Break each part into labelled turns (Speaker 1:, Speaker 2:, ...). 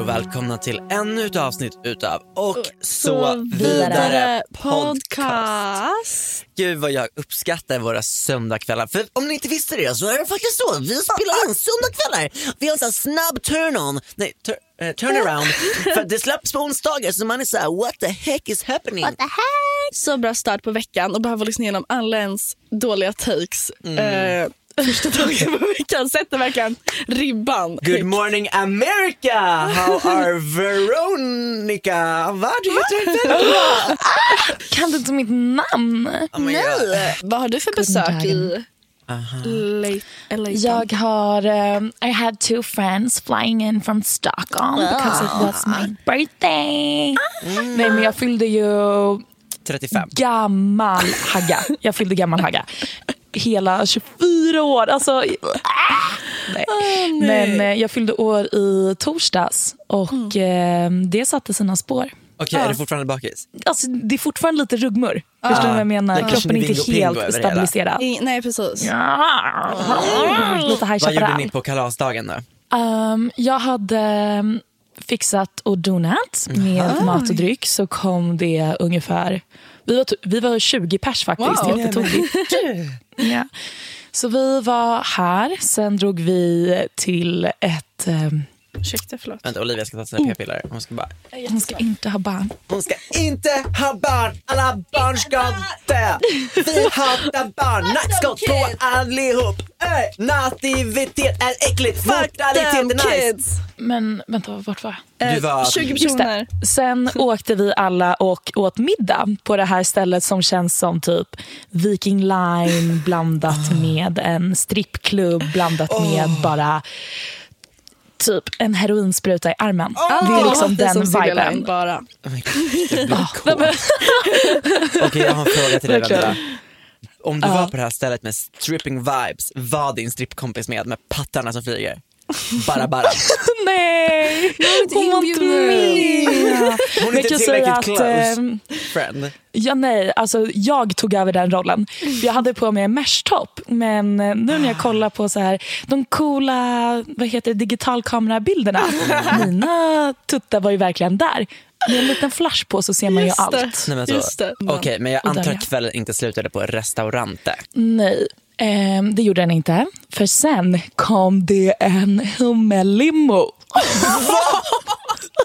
Speaker 1: Och välkomna till ännu ett avsnitt utav Och så,
Speaker 2: Så
Speaker 1: vidare,
Speaker 2: vidare
Speaker 1: podcast.
Speaker 2: podcast.
Speaker 1: Gud vad jag uppskattar våra söndagkvällar. För om ni inte visste det så är det faktiskt så. Vi spelar in söndagkvällar. Vi har en sån här snabb turn-on, nej tur, eh, turnaround. för det släpps på onsdagar så man är såhär what the heck is happening?
Speaker 2: Så bra start på veckan och behöver lyssna igenom alla ens dåliga takes.
Speaker 1: Mm.
Speaker 2: Eh, första dagen på veckan sätter verkligen ribban.
Speaker 1: Good morning America! How are Veronica? Vad du heter
Speaker 3: Kan du inte mitt namn?
Speaker 1: Oh God.
Speaker 2: Nej. Vad har du för besök i late, LA?
Speaker 3: Jag har, um, I had two friends flying in from Stockholm because it was my birthday. Nej men jag fyllde ju
Speaker 1: 35.
Speaker 3: gammal hagga. Jag fyllde gammal hagga. Hela 24 år. Alltså, ah, nej. Men eh, jag fyllde år i torsdags och eh, det satte sina spår.
Speaker 1: Okej, är du fortfarande bakis?
Speaker 3: Alltså, det är fortfarande lite ruggmör. Förstår du vad jag menar?
Speaker 1: Det är kanske
Speaker 3: Kroppen är inte helt stabiliserad.
Speaker 2: I, nej precis.
Speaker 3: Lite High
Speaker 1: Vad gjorde ni på kalasdagen då?
Speaker 3: Um, jag hade um, fixat och donat med mat och dryck så kom det ungefär... Vi var, vi var 20 pers faktiskt,
Speaker 2: Wow.
Speaker 3: jättetokigt. ja. Så vi var här, sen drog vi till ett...
Speaker 2: Ursäkta, förlåt.
Speaker 1: Vänta, Olivia ska ta sina p-piller. Hon ska bara...
Speaker 3: hon ska inte ha barn.
Speaker 1: Hon ska inte ha barn, alla barn ska dö. Vi hatar barn, nackskott på allihop. Äh, nativitet är äckligt, mortalitet är nice.
Speaker 3: Men vänta, vart var jag?
Speaker 1: Du var...
Speaker 2: 20
Speaker 3: Just
Speaker 2: personer.
Speaker 3: Sen åkte vi alla och åt middag på det här stället som känns som typ Viking Line blandat med en strippklubb blandat med bara typ en heroinspruta i armen. det är liksom
Speaker 2: Det är
Speaker 3: den viben.
Speaker 2: bara.
Speaker 1: Oh God, jag blir. Okej, jag har en fråga till dig. Vendela. Om du var på det här stället med stripping vibes, var din strippkompis med med pattarna som flyger? Bara bara.
Speaker 3: Nej, hon var inte med.
Speaker 1: Hon är inte tillräckligt
Speaker 3: att,
Speaker 1: close
Speaker 3: ehm,
Speaker 1: friend.
Speaker 3: Ja, nej, alltså, jag tog över den rollen. Jag hade på mig en mesh-topp, men eh, nu när jag kollar på så här, de coola vad heter digitalkamerabilderna, mina tuttar var ju verkligen där. Med en liten flash på så ser man ju
Speaker 2: Just
Speaker 3: allt.
Speaker 2: det.
Speaker 1: Nej, men så.
Speaker 2: Just det.
Speaker 1: Okej, men jag antar att kvällen inte slutade på restaurante.
Speaker 3: Nej, ehm, det gjorde den inte. För sen kom det en hummelimo.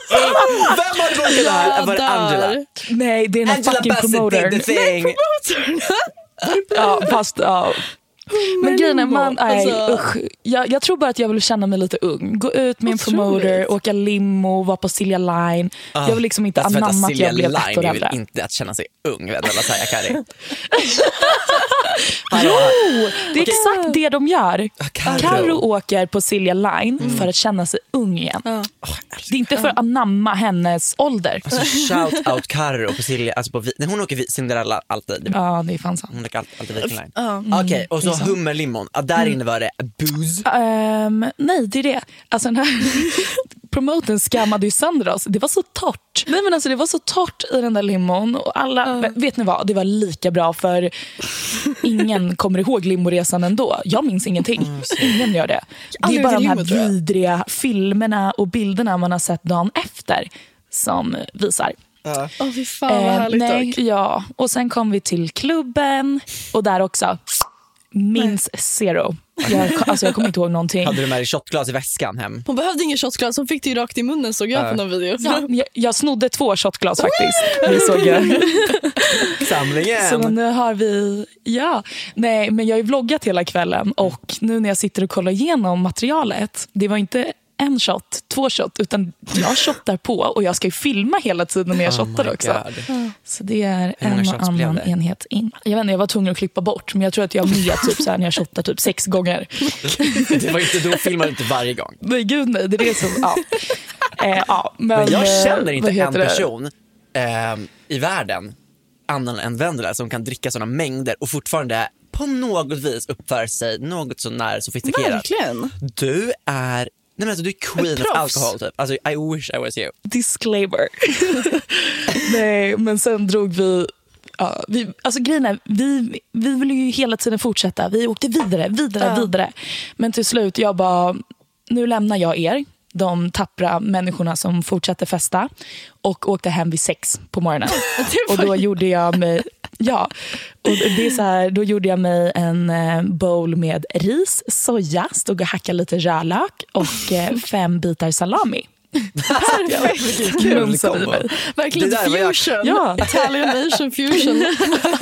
Speaker 1: Vem har bokat det här? Var det Angela?
Speaker 3: Nej, det är den
Speaker 1: Angela
Speaker 3: fucking
Speaker 1: Bassett did the thing.
Speaker 3: Ja, fast ja. Men grejen är, man, nej,
Speaker 2: Alltså-
Speaker 3: usch. Jag, jag tror bara att jag vill känna mig lite ung. Gå ut med en promoter, åka limo, vara på Silja Line. jag vill liksom inte
Speaker 1: vänta,
Speaker 3: anamma att
Speaker 1: Silja
Speaker 3: jag blev
Speaker 1: Line
Speaker 3: ett år
Speaker 1: är
Speaker 3: äldre.
Speaker 1: väl inte att känna sig ung, Vendela Sayakari? Hallå.
Speaker 3: Jo, det är exakt det de gör.
Speaker 1: Carro.
Speaker 3: Åker på Silja Line för att känna sig ung igen. Det är inte för att anamma hennes ålder.
Speaker 1: Alltså shout out Carro på Silja, alltså på, när hon åker Cinderella alltid.
Speaker 3: Ja, det är fan sant.
Speaker 1: Hon åker alltid, alltid Viking Line.
Speaker 2: Ja.
Speaker 1: Okej, och så hummerlimon. Ja, där inne var det booze.
Speaker 3: Ehm, nej, det är det. Alltså, den här promoten skammade ju sönder oss. Det var så torrt. Nej, men alltså, det var så torrt i den där limon. Och alla, men Vet ni vad? Det var lika bra för ingen kommer ihåg limoresan ändå. Jag minns ingenting. Ingen gör det. Det är bara de här
Speaker 2: limo,
Speaker 3: vidriga filmerna och bilderna man har sett dagen efter som visar.
Speaker 2: Åh fy fan vad
Speaker 3: Eh,
Speaker 2: härligt
Speaker 3: nej,
Speaker 2: dock.
Speaker 3: ja. Och sen kom vi till klubben och där också minns zero. Jag, alltså, jag kommer inte ihåg någonting.
Speaker 1: Hade du med dig shotglas i väskan hem?
Speaker 2: Hon behövde ingen shotglas, hon fick det ju rakt i munnen såg jag på någon video.
Speaker 3: Ja, jag, jag snodde två shotglas faktiskt. Det såg jag.
Speaker 1: Samlingen!
Speaker 3: Så nu har vi... Ja, nej, men jag har ju vloggat hela kvällen och nu när jag sitter och kollar igenom materialet, det var inte en shot, två shot, utan jag shottar på och jag ska ju filma hela tiden när jag
Speaker 1: Oh
Speaker 3: shottar också.
Speaker 1: God.
Speaker 3: Så det är en och annan enhet in. Jag vet inte, jag var tvungen att klippa bort, men jag tror att jag har med typ så här, när jag shottar typ sex gånger.
Speaker 1: Det var inte, då filmade du inte varje gång.
Speaker 3: Nej, gud nej. Det är det som... Ja. Eh, ja, men,
Speaker 1: Men jag
Speaker 3: eh,
Speaker 1: känner inte en person eh, i världen, annan än Vendela, som kan dricka sådana mängder och fortfarande på något vis uppföra sig något så när sofistikerat.
Speaker 2: Verkligen.
Speaker 1: Du är, nej men alltså, du är queen of alcohol typ. Alltså, I wish I was you.
Speaker 3: Disclaimer. nej, men sen drog vi... Ja, vi, alltså grejen är, vi, vi ville ju hela tiden fortsätta. Vi åkte vidare, vidare,
Speaker 2: Ja.
Speaker 3: vidare. Men till slut, jag bara, nu lämnar jag er, de tappra människorna som fortsatte festa och åkte hem vid sex på morgonen. och då gjorde jag mig, ja, och det är så här, då gjorde jag mig en eh, bowl med ris, soja, stod och hackade lite rödlök och eh, fem bitar salami.
Speaker 2: Perfekt.
Speaker 3: I
Speaker 1: kombo.
Speaker 2: Verkligen
Speaker 1: Det jag-
Speaker 2: fusion.
Speaker 3: Ja.
Speaker 2: Italian Asian fusion.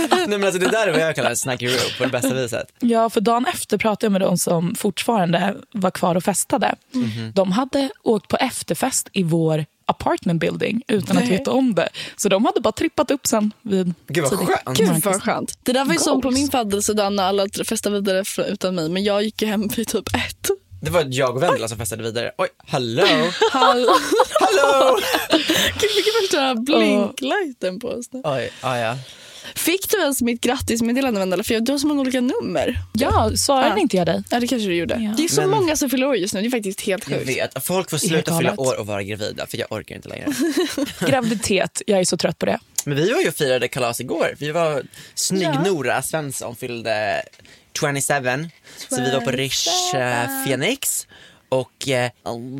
Speaker 1: nej men alltså det där är vad jag kallar en snacky rope på det bästa viset.
Speaker 3: Ja, för dagen efter pratade jag med de som fortfarande var kvar och festade.
Speaker 1: Mhm.
Speaker 3: De hade åkt på efterfest i vår apartment building utan att
Speaker 2: Nej.
Speaker 3: veta om det. Så de hade bara trippat upp sen. Vid
Speaker 1: Gud vad skönt.
Speaker 2: Gud vad skönt. Det där var ju som på min födelsedag när alla festade vidare utan mig. Men jag gick ju hem vid typ ett.
Speaker 1: Det var jag och Vendela som festade vidare. Oj, hallå!
Speaker 2: Hallå.
Speaker 1: hallå!
Speaker 2: Gud, vilken värsta blinklighten på oss nu.
Speaker 1: Oj, ah, ja.
Speaker 2: Fick du ens mitt grattismeddelande Vendela? För jag- du har så många olika nummer.
Speaker 3: Ja, svarade
Speaker 2: Ja.
Speaker 3: inte jag dig?
Speaker 2: Ja det kanske du gjorde.
Speaker 3: Ja.
Speaker 2: Det är så
Speaker 1: Men-
Speaker 2: många som fyller år just nu. Det är faktiskt helt
Speaker 1: Jag
Speaker 2: sjukt.
Speaker 1: vet, folk får
Speaker 3: Helt
Speaker 1: sluta fylla
Speaker 3: galet.
Speaker 1: år och vara gravida för jag orkar inte längre.
Speaker 3: Graviditet, jag är så trött på det.
Speaker 1: Men vi var ju och firade kalas igår. Vi var, Snygg-Nora Svensson fyllde 27, så vi var på Rish eh, Phoenix och eh,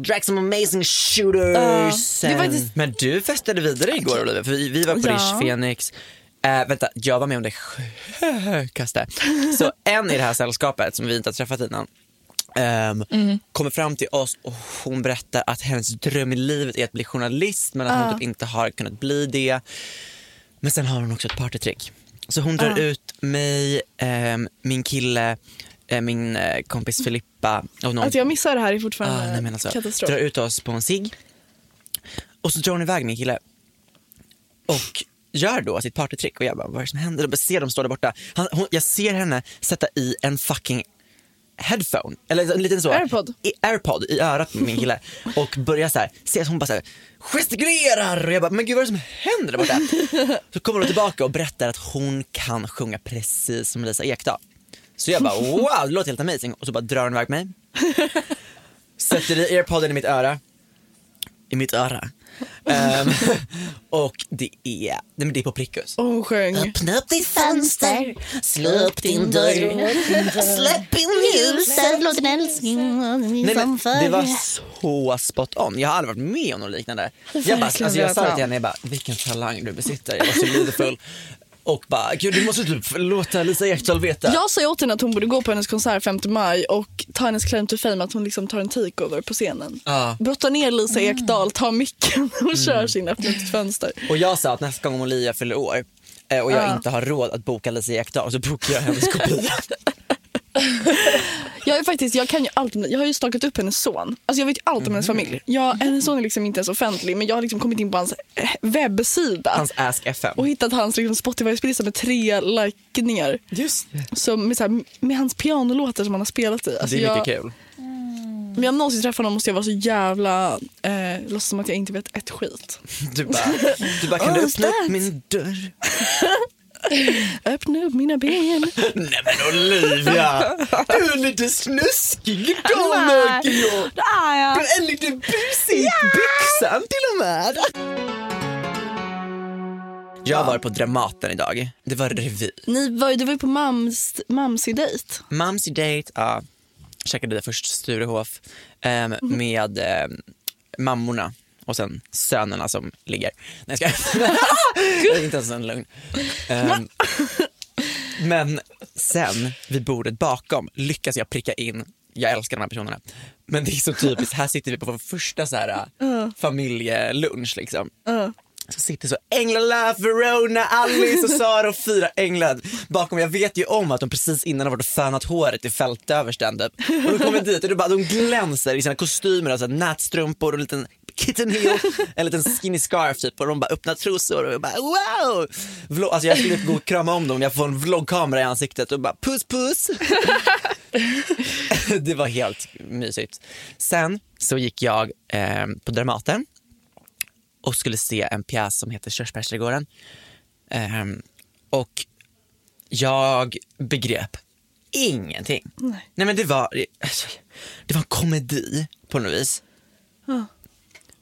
Speaker 1: drack some amazing shooters.
Speaker 2: Ja, det är faktiskt-
Speaker 1: Men du festade vidare igår Olivia, för vi, vi var på
Speaker 2: Ja.
Speaker 1: Rish Phoenix. Eh, vänta, jag var med om det sjukaste. Så en i det här sällskapet som vi inte har träffat innan ehm, kommer fram till oss och hon berättar att hennes dröm i livet är att bli journalist men att hon typ inte har kunnat bli det. Men sen har hon också ett partytrick. Så hon drar ut mig, ehm, min kille, eh, min eh, kompis Filippa och någon
Speaker 2: Att jag missar det här är fortfarande
Speaker 1: Ah, nej, men alltså,
Speaker 2: katastrof.
Speaker 1: drar ut oss på en cigg och så drar hon iväg min kille och gör då sitt partytrick och jag bara, vad är det som händer? Och ser dem stå där borta. Han, hon, jag ser henne sätta i en fucking headphone, eller en liten så,
Speaker 2: Airpod.
Speaker 1: I, airpod i örat på min kille och börjar så här, se att hon bara så här, gestikulerar och jag bara, men gud vad är det som händer där borta? Så kommer hon tillbaka och berättar att hon kan sjunga precis som Lisa Ekdahl. Så jag bara wow, det låter helt amazing och så bara drar hon iväg mig. Sätter i airpoden i mitt öra. I mitt öra. Ehm, och det är, nej men det är på prickus.
Speaker 2: Hon sjöng.
Speaker 1: Öppna upp ditt fönster, slå upp din dörr, släpp in ljuset.
Speaker 4: Låt en älskling
Speaker 1: Nej, men det var så spot on. Jag har aldrig varit med om något liknande. Jag, bara, alltså, jag sa till henne, jag bara, vilken talang du besitter. Jag var så lidefull. Och bara, gud du måste typ låta Lisa Ekdahl veta.
Speaker 2: Jag sa åt henne att hon borde gå på hennes konsert 5 maj och ta hennes claim to fame att hon liksom tar en takeover på scenen.
Speaker 1: Ja.
Speaker 2: Brotta ner Lisa Ekdahl, ta micken och kör sin öppna ditt fönster.
Speaker 1: Och jag sa att nästa gång Olivia fyller år eh, och jag
Speaker 2: Ja.
Speaker 1: inte har råd att boka Lisa Ekdahl så bokar jag hennes kopia.
Speaker 2: Jag, är faktiskt, jag, kan ju allt jag har ju stakat upp hennes son. Alltså jag vet allt om hennes familj. Jag, hennes son är liksom inte ens offentlig men jag har liksom kommit in på hans eh, webbsida
Speaker 1: Hans Ask FM.
Speaker 2: och hittat hans liksom, Spotify-spellista med tre likningar.
Speaker 1: Just det.
Speaker 2: Så med, så här, med hans pianolåtar som han har spelat i. Alltså
Speaker 1: Det är
Speaker 2: jag,
Speaker 1: mycket kul.
Speaker 2: Om jag någonsin träffar honom måste jag vara så jävla... Eh, låtsas som att jag inte vet ett skit.
Speaker 1: Du bara, du bara kan
Speaker 2: Oh,
Speaker 1: du öppna upp min dörr?
Speaker 2: Öppna upp mina ben.
Speaker 1: Nej men Olivia, du är lite snuskig idag märker jag.
Speaker 2: Det är jag.
Speaker 1: Du är lite busig i byxan till och med. Jag var på Dramaten idag. Det var revy.
Speaker 2: Ni var, du var ju på mams, mamsi-dejt.
Speaker 1: Mamsi date, ja. Käkade först Sturehof eh, med eh, mammorna och sen sönerna som ligger. Nej skojar. Jag är inte ens en lögn. Ehm, men sen vid bordet bakom lyckas jag pricka in, jag älskar de här personerna, men det är så typiskt, här sitter vi på vår första så här, familjelunch liksom. Så sitter så Änglalöf, Verona, Alice och Sara och fyra änglar bakom. Jag vet ju om att de precis innan har varit och fönat håret i fältöversten typ. Och de kommer dit och bara, de glänser i sina kostymer, alltså nätstrumpor och en liten kitten heel, en liten skinny scarf typ och de bara öppnar trosor och jag bara wow! Vlog, alltså jag skulle gå och krama om dem, jag får en vloggkamera i ansiktet och bara puss puss. det var helt mysigt. Sen så gick jag eh, på Dramaten och skulle se en pjäs som heter Körsbärsträdgården. Ehm, och jag begrep ingenting. Nej. men det var, alltså, det var en komedi på något vis.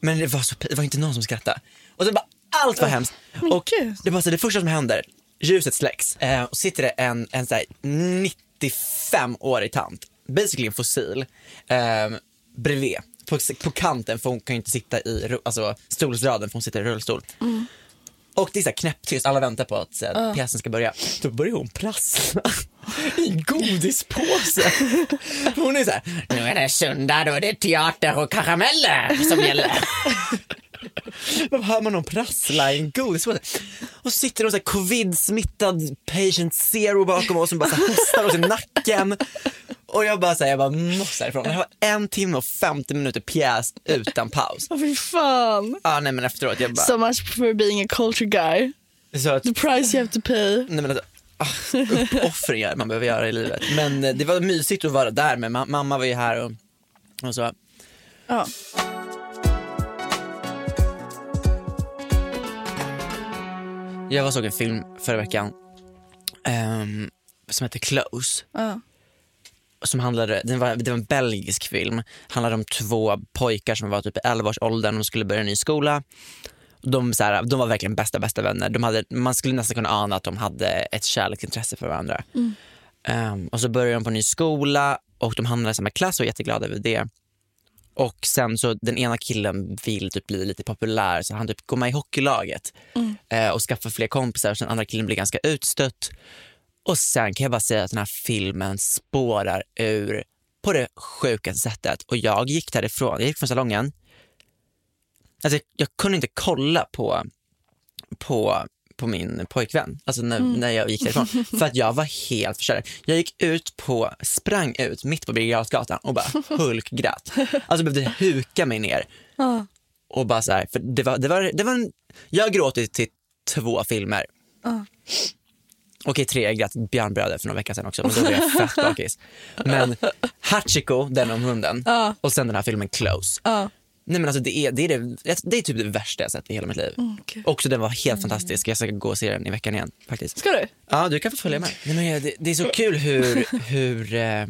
Speaker 1: Men det var, så, det var inte någon som skrattade. Och det bara, allt var hemskt.
Speaker 2: men
Speaker 1: Och
Speaker 2: gud.
Speaker 1: det, var så, det första som händer, ljuset släcks eh, och sitter det en, en så här 95-årig tant, basically en fossil, eh, bredvid. På, på kanten för hon kan ju inte sitta i ru- alltså, stolsraden för hon sitter i rullstol. Och det är så här knäpptyst, alla väntar på att så här, pjäsen ska börja. Då börjar hon prassla i godispåse. Hon är så här, nu är det söndag, då är det teater och karameller som gäller. Då hör man någon prassla i en godispåse. Och så sitter någon covid-smittad patient zero bakom oss som bara så hostar oss i nacken. Och jag bara säger jag bara måste härifrån. Det var en timme och 50 minuter pjäs utan paus.
Speaker 2: Åh fy fan.
Speaker 1: Ja nej men efteråt jag bara.
Speaker 2: So much for being a culture guy.
Speaker 1: Så att,
Speaker 2: The price you have to pay.
Speaker 1: nej men alltså, uppoffringar man behöver göra i livet. Men eh, det var mysigt att vara där med ma- mamma var ju här och, och så.
Speaker 2: Ja.
Speaker 1: Jag var såg en film förra veckan ehm, som heter Close.
Speaker 2: Ja.
Speaker 1: Som handlade, den var, det var en belgisk film. handlade om två pojkar som var typ i 11-årsåldern och skulle börja en ny skola. De, så här, de var verkligen bästa bästa vänner. De hade, man skulle nästan kunna ana att de hade ett kärleksintresse för varandra. Ehm, och så började de på en ny skola och de hamnade i samma klass och var jätteglada över det. Och sen så den ena killen vill typ bli lite populär så han typ går med i hockeylaget eh, och skaffar fler kompisar. Så den andra killen blir ganska utstött. Och sen kan jag bara säga att den här filmen spårar ur på det sjukaste sättet. Och jag gick därifrån, jag gick från salongen. Alltså jag, kunde inte kolla på, på, på min pojkvän, alltså när, när jag gick därifrån. För att jag var helt förstörd. Jag gick ut på, sprang ut mitt på Birger och bara hulkgrät. Alltså behövde huka mig ner. Och bara så här, för det var, det var, det var en, jag har gråtit till två filmer. Okej, tre, jag grät Björnbröder för några veckor sedan också, men då var jag fett bakis. Men Hachiko, den om hunden, och sen den här filmen Close. Nej men alltså det är, det, är det, det är typ det värsta jag sett i hela mitt liv.
Speaker 2: gud.
Speaker 1: Också den var helt fantastisk, jag ska gå och se den i veckan igen faktiskt.
Speaker 2: Ska du?
Speaker 1: Ja, du kan få följa med. Nej, men det, det är så kul hur, hur, eh,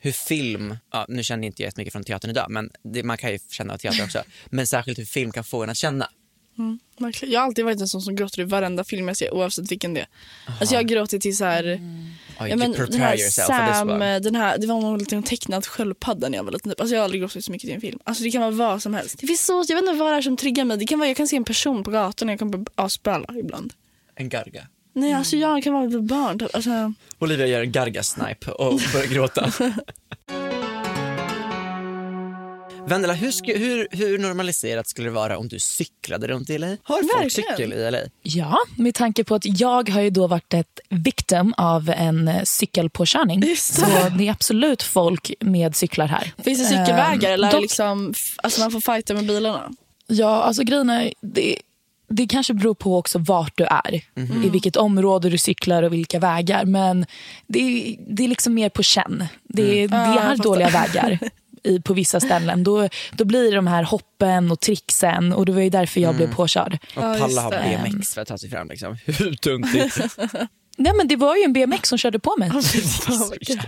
Speaker 1: hur film, ja, nu känner inte jag jättemycket från teatern idag, men det, man kan ju känna av teater också. Men särskilt hur film kan få en att känna.
Speaker 2: Verkligen. Jag har alltid varit en sån som gråter i varenda film jag ser oavsett vilken det är. Alltså jag har gråtit till så här,
Speaker 1: Oj,
Speaker 2: ja, men, den här Sam,
Speaker 1: one.
Speaker 2: den här, det var någon liten tecknad sköldpadda när jag var liten. typ. Alltså jag har aldrig gråtit så mycket till en film. Alltså det kan vara vad som helst. Det finns så, jag vet inte vad det är som triggar mig. Det kan vara, jag kan se en person på gatan och jag kan bli asböla ibland.
Speaker 1: En garga.
Speaker 2: Nej alltså jag kan vara ett barn. typ. Alltså,
Speaker 1: Olivia gör en gargasnipe och börjar gråta. Vendela, hur, hur, hur normaliserat skulle det vara om du cyklade runt i LA? Har folk cykel i LA?
Speaker 3: Ja, med tanke på att jag har ju då varit ett victim av en eh, cykelpåkörning.
Speaker 2: Just
Speaker 3: Så
Speaker 2: det.
Speaker 3: det är absolut folk med cyklar här.
Speaker 2: Finns det cykelvägar
Speaker 3: Ehm,
Speaker 2: eller det
Speaker 3: dock-
Speaker 2: liksom, alltså man får fighta med bilarna?
Speaker 3: Ja, alltså grejen är, det, det kanske beror på också vart du är. I vilket område du cyklar och vilka vägar. Men det, det är liksom mer på känn. Det, det
Speaker 2: Ja, jag
Speaker 3: är
Speaker 2: fattar.
Speaker 3: dåliga vägar i, på vissa ställen. Då, då blir det de här hoppen och tricksen och det var ju därför jag blev påkörd.
Speaker 1: Och
Speaker 2: Ja,
Speaker 1: palla
Speaker 2: det.
Speaker 1: BMX för att ta sig fram. Liksom. Hur tuntigt?
Speaker 3: Nej, men det var ju en BMX som körde på mig.
Speaker 2: Vad kul.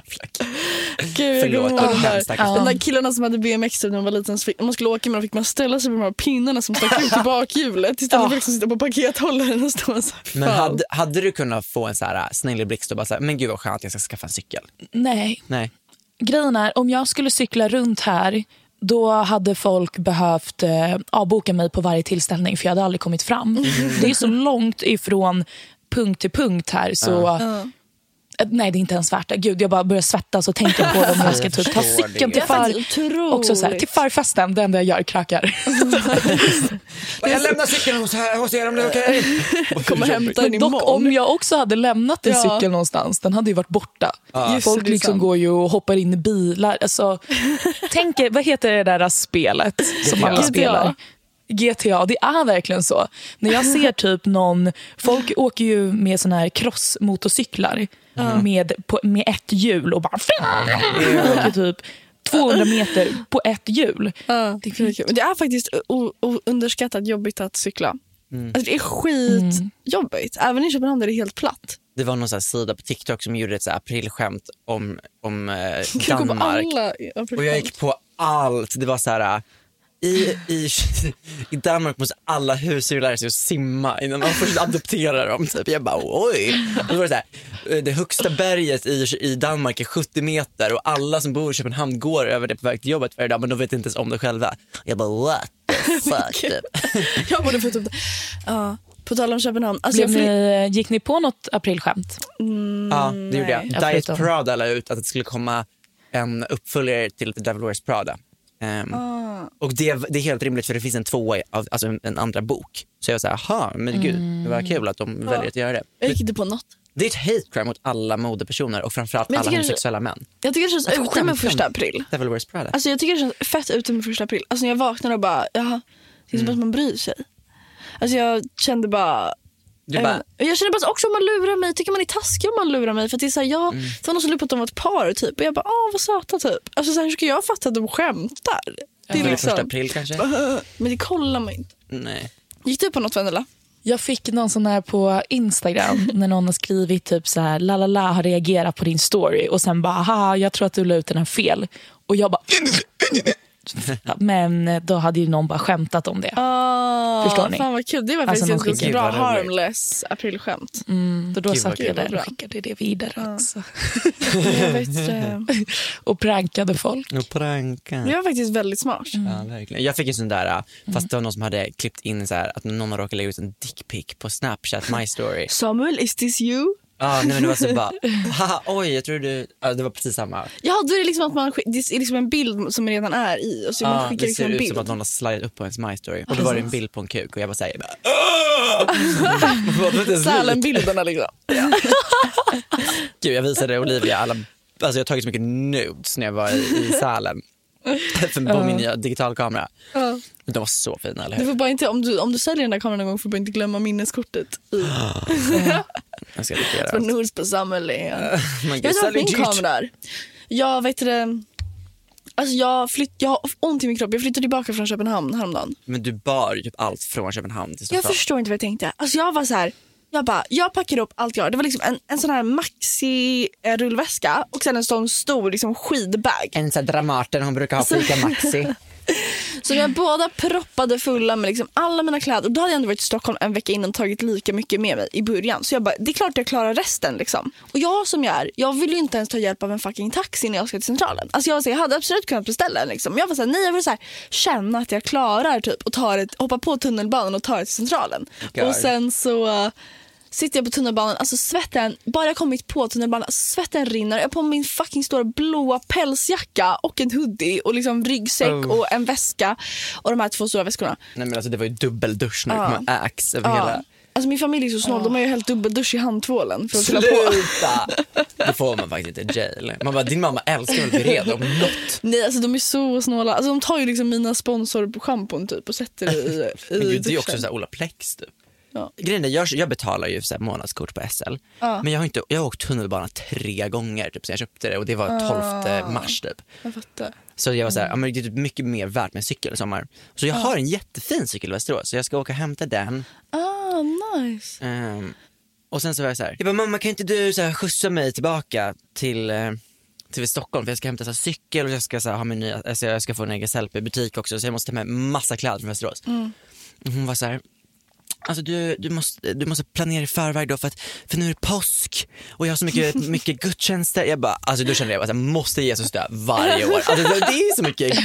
Speaker 2: Gud, jag
Speaker 1: Förlåt,
Speaker 2: ihåg
Speaker 1: de
Speaker 2: där,
Speaker 1: stackars
Speaker 2: de där killarna som hade BMX när de var liten. Så fick, om man skulle åka med dem fick man ställa sig på de här pinnarna som stack ut i bakhjulet istället för att liksom sitta på pakethållaren och stå så här.
Speaker 1: Men hade, hade du kunnat få en så här äh, snäll blixt och bara så här, men gud vad skönt jag ska skaffa en cykel?
Speaker 3: Nej,
Speaker 1: Nej.
Speaker 3: Grejen är, om jag skulle cykla runt här då hade folk behövt eh, avboka mig på varje tillställning för jag hade aldrig kommit fram. Det är så långt ifrån punkt till punkt här. Så, eh, Nej, det är inte ens värt det. Gud, jag bara börjar svettas och tänka på om jag ska typ ta cykeln till, far, också så här, till farfesten. Det enda jag gör krökar.
Speaker 1: Jag lämnar cykeln hos, hos er om det är okej?
Speaker 2: Kommer hämta den
Speaker 3: Men dock
Speaker 2: imorgon.
Speaker 3: om jag också hade lämnat en
Speaker 2: Ja.
Speaker 3: cykel någonstans, den hade ju varit borta.
Speaker 2: Just
Speaker 3: Folk liksom
Speaker 2: sant.
Speaker 3: går ju och hoppar in i bilar. Alltså, tänk er, vad heter det där spelet som alla spelar? GTA, det är verkligen så. När jag ser typ någon, folk åker ju med såna här crossmotorcyklar med, på, med ett hjul och bara åker typ 200 meter på ett hjul.
Speaker 2: Ja, det, är det är faktiskt underskattat jobbigt att cykla.
Speaker 3: Mm.
Speaker 2: Alltså, det är skitjobbigt. Även i Köpenhamn där det är helt platt.
Speaker 1: Det var någon så här sida på TikTok som gjorde ett så här aprilskämt om, om eh, Danmark. Och jag gick på allt. Det var så här... I, i, I Danmark måste alla husdjur lära sig att simma innan man får adoptera dem. Typ. Jag bara oj. Och Då var det, så här, det högsta berget i, i Danmark är 70 meter och alla som bor i Köpenhamn går över det på väg till jobbet varje dag men de vet inte ens om det själva. Jag bara what the fuck. typ.
Speaker 2: Jag borde fått upp det. Ja, på tal om Köpenhamn. Alltså, jag
Speaker 3: ni, gick ni på något aprilskämt?
Speaker 1: Ja, det gjorde jag.
Speaker 3: Ja,
Speaker 1: Diet Prada la ut att det skulle komma en uppföljare till The Devil Wears Prada. Ehm, Och det, det är helt rimligt för det finns en tvåa, alltså en, en andra bok. Så jag var såhär, aha, men gud, det var kul att de väljer att göra det.
Speaker 2: jag gick inte på något.
Speaker 1: Det är ett hate crime mot alla modepersoner och framförallt alla
Speaker 2: det-
Speaker 1: homosexuella män.
Speaker 2: Jag tycker det känns
Speaker 1: Varför
Speaker 2: ute med första april.
Speaker 1: Devil Wears Prada.
Speaker 2: Alltså jag tycker det känns fett ute med första april. Alltså när jag vaknade och bara, jaha, det är som att man bryr sig. Alltså jag kände bara,
Speaker 1: du bara,
Speaker 2: Jag känner bara så- också om man lurar mig, tycker man är taskig om man lurar mig. För att det är så här, jag,
Speaker 1: Mm.
Speaker 2: Det var någon som upp att de var ett par typ. Och jag bara, åh vad söta typ. Alltså så här, hur ska jag fatta att de skämtar? Det är
Speaker 1: Eller
Speaker 2: liksom,
Speaker 1: första april kanske?
Speaker 2: Men det kollar man inte.
Speaker 1: Nej.
Speaker 2: Gick du på något Vendela?
Speaker 3: Jag fick någon sån här på Instagram när någon har skrivit typ så här la la la har reagerat på din story och sen bara haha jag tror att du la ut den här fel och jag bara men då hade ju någon bara skämtat om det.
Speaker 2: Oh,
Speaker 3: Förstår ni?
Speaker 2: Fan vad kul. Det var
Speaker 3: Alltså,
Speaker 2: faktiskt
Speaker 3: någon
Speaker 2: ett bra harmless aprilskämt.
Speaker 3: Så då
Speaker 1: Gud,
Speaker 3: satt jag där och skickade det vidare också.
Speaker 2: Eh,
Speaker 3: Och prankade folk.
Speaker 1: Och pranka.
Speaker 2: det var faktiskt väldigt smart.
Speaker 1: Ja, verkligen. Jag fick en sån där, äh, fast det var någon som hade klippt in så här, att någon har råkat lägga ut en dickpic på Snapchat, my story.
Speaker 2: Samuel, is this you?
Speaker 1: Ja, nej, men det var så bara, haha, oj, jag tror du, ja, det var precis samma.
Speaker 2: Ja, då är det liksom att man skick- det är liksom en bild som redan är i och så man skickar
Speaker 1: det
Speaker 2: liksom
Speaker 1: ser
Speaker 2: en
Speaker 1: ut
Speaker 2: bild.
Speaker 1: som att någon har slidat upp på ens my story. Och då var det en bild på en kuk och jag bara säger bara, "Åh!" Det var inte ens likt.
Speaker 2: Sälenbilderna liksom.
Speaker 1: Gud, jag visade Olivia alla, alltså jag har tagit så mycket nudes när jag var i, i Sälen. På min nya digitalkamera. Men de var så fina, eller
Speaker 2: Du
Speaker 1: hur?
Speaker 2: får bara inte, om, du, om du säljer den där kameran någon gång får du bara inte glömma minneskortet. I.
Speaker 1: Jag ska allt.
Speaker 2: Nords på Samuel.
Speaker 1: Men
Speaker 2: Jag vet vad min
Speaker 1: dyrt.
Speaker 2: kamera är. Jag vet det. Alltså jag, flytt, jag har ont i min kropp. Jag flyttade tillbaka från Köpenhamn häromdagen.
Speaker 1: Men du bar ju typ allt från Köpenhamn till
Speaker 2: Jag
Speaker 1: Stockholm.
Speaker 2: förstår inte vad jag tänkte. Alltså jag var så här. Jag bara, jag packade upp allt jag har. Det var liksom en, en sån här maxi eh, rullväska och sen en sån stor liksom skidbag.
Speaker 1: En sån här Dramaten hon brukar ha på Ica Maxi.
Speaker 2: Så jag båda proppade fulla med liksom alla mina kläder. Och då hade jag ändå varit i Stockholm en vecka innan och tagit lika mycket med mig i början. Så jag bara, det är klart jag klarar resten. Liksom. Och jag som jag är, jag vill ju inte ens ta hjälp av en fucking taxi när jag ska till centralen. Alltså jag, var så här, jag hade absolut kunnat beställa en. Liksom. Jag var såhär, nej jag vill så här, känna att jag klarar typ och tar ett, hoppa på tunnelbanan och ta det till centralen.
Speaker 1: God.
Speaker 2: Och sen så sitter jag på tunnelbanan, alltså svetten, bara jag kommit på tunnelbanan, alltså svetten rinner. Jag har på mig min fucking stora blåa pälsjacka och en hoodie och liksom ryggsäck
Speaker 1: Oh.
Speaker 2: och en väska och de här två stora väskorna.
Speaker 1: Nej men alltså det var ju dubbeldusch
Speaker 2: Ja.
Speaker 1: kom Axe över hela...
Speaker 2: Alltså min familj är så snål, de har ju hällt dubbeldusch i handtvålen för att fylla på.
Speaker 1: Sluta! Det får man faktiskt inte jail. Man bara, din mamma älskar väl Viredo om något.
Speaker 2: Nej alltså de är så snåla. Alltså de tar ju liksom mina sponsor på schampon typ och sätter det i, i
Speaker 1: Men gud, det är ju också
Speaker 2: duschen.
Speaker 1: så här Olaplex typ.
Speaker 2: Ja.
Speaker 1: Grejen är, jag, jag betalar ju så månadskort på SL.
Speaker 2: Ja.
Speaker 1: Men jag har, inte, jag har åkt tunnelbana tre gånger typ, sen jag köpte det och det var 12 mars typ.
Speaker 2: Jag fattar.
Speaker 1: Så jag var så här, ja, men det är typ mycket mer värt med en cykel i sommar. Så jag har en jättefin cykel i Västerås så jag ska åka och hämta den.
Speaker 2: Ah, nice.
Speaker 1: Ehm, och sen så var jag så här, jag bara, mamma kan inte du så här, skjutsa mig tillbaka till, eh, till Stockholm för jag ska hämta så här, cykel och jag ska så här, ha min nya, alltså, jag ska få en egen LP-butik också så jag måste ta med massa kläder från Västerås. Och Hon var så här, Alltså du, du, måste, du måste planera i förväg då för att för nu är det påsk och jag har så mycket, mycket gudstjänster. Jag bara, alltså då kände jag att jag måste Jesus dö varje år. Alltså, det det är så mycket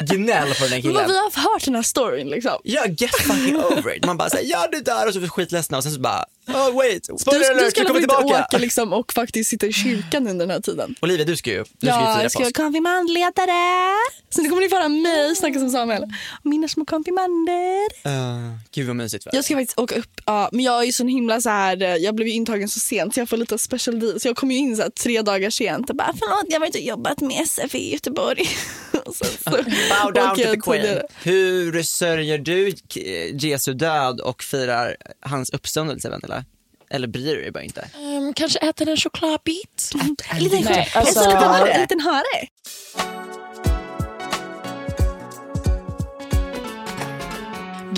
Speaker 1: gnäll på den här
Speaker 2: Men
Speaker 1: killen.
Speaker 2: vad vi har hört den här storyn liksom.
Speaker 1: Ja, get fucking over it. Man bara säger ja du dör och så är vi skitledsna och sen så bara, oh wait,
Speaker 2: Du,
Speaker 1: spoiler
Speaker 2: du
Speaker 1: alert,
Speaker 2: ska
Speaker 1: jag kommer
Speaker 2: inte
Speaker 1: tillbaka.
Speaker 2: åka liksom och faktiskt sitta i kyrkan under den här tiden.
Speaker 1: Olivia du ska ju, du ska ju
Speaker 2: Ja, jag ska vara konfirmandledare. Så nu kommer ni få höra mig snacka som Samuel. Mina små konfirmander.
Speaker 1: Uh, gud vad mysigt. Va?
Speaker 2: Jag ska faktiskt åka upp, ja, men jag är ju så himla så här, eh, jag blev ju intagen så sent så jag får lite special deal. Så jag kom ju in så här, tre dagar sent och bara förlåt jag har varit och jobbat med SF i Göteborg. Sen så
Speaker 1: Bow down to the queen.
Speaker 2: tidigare.
Speaker 1: Hur sörjer du Jesu död och firar hans uppståndelse Vendela? Eller bryr du dig bara inte?
Speaker 3: Ehm, kanske äter en chokladbit.
Speaker 2: En liten,
Speaker 3: Nej,
Speaker 2: en
Speaker 3: alltså-
Speaker 2: liten hare. En liten hare.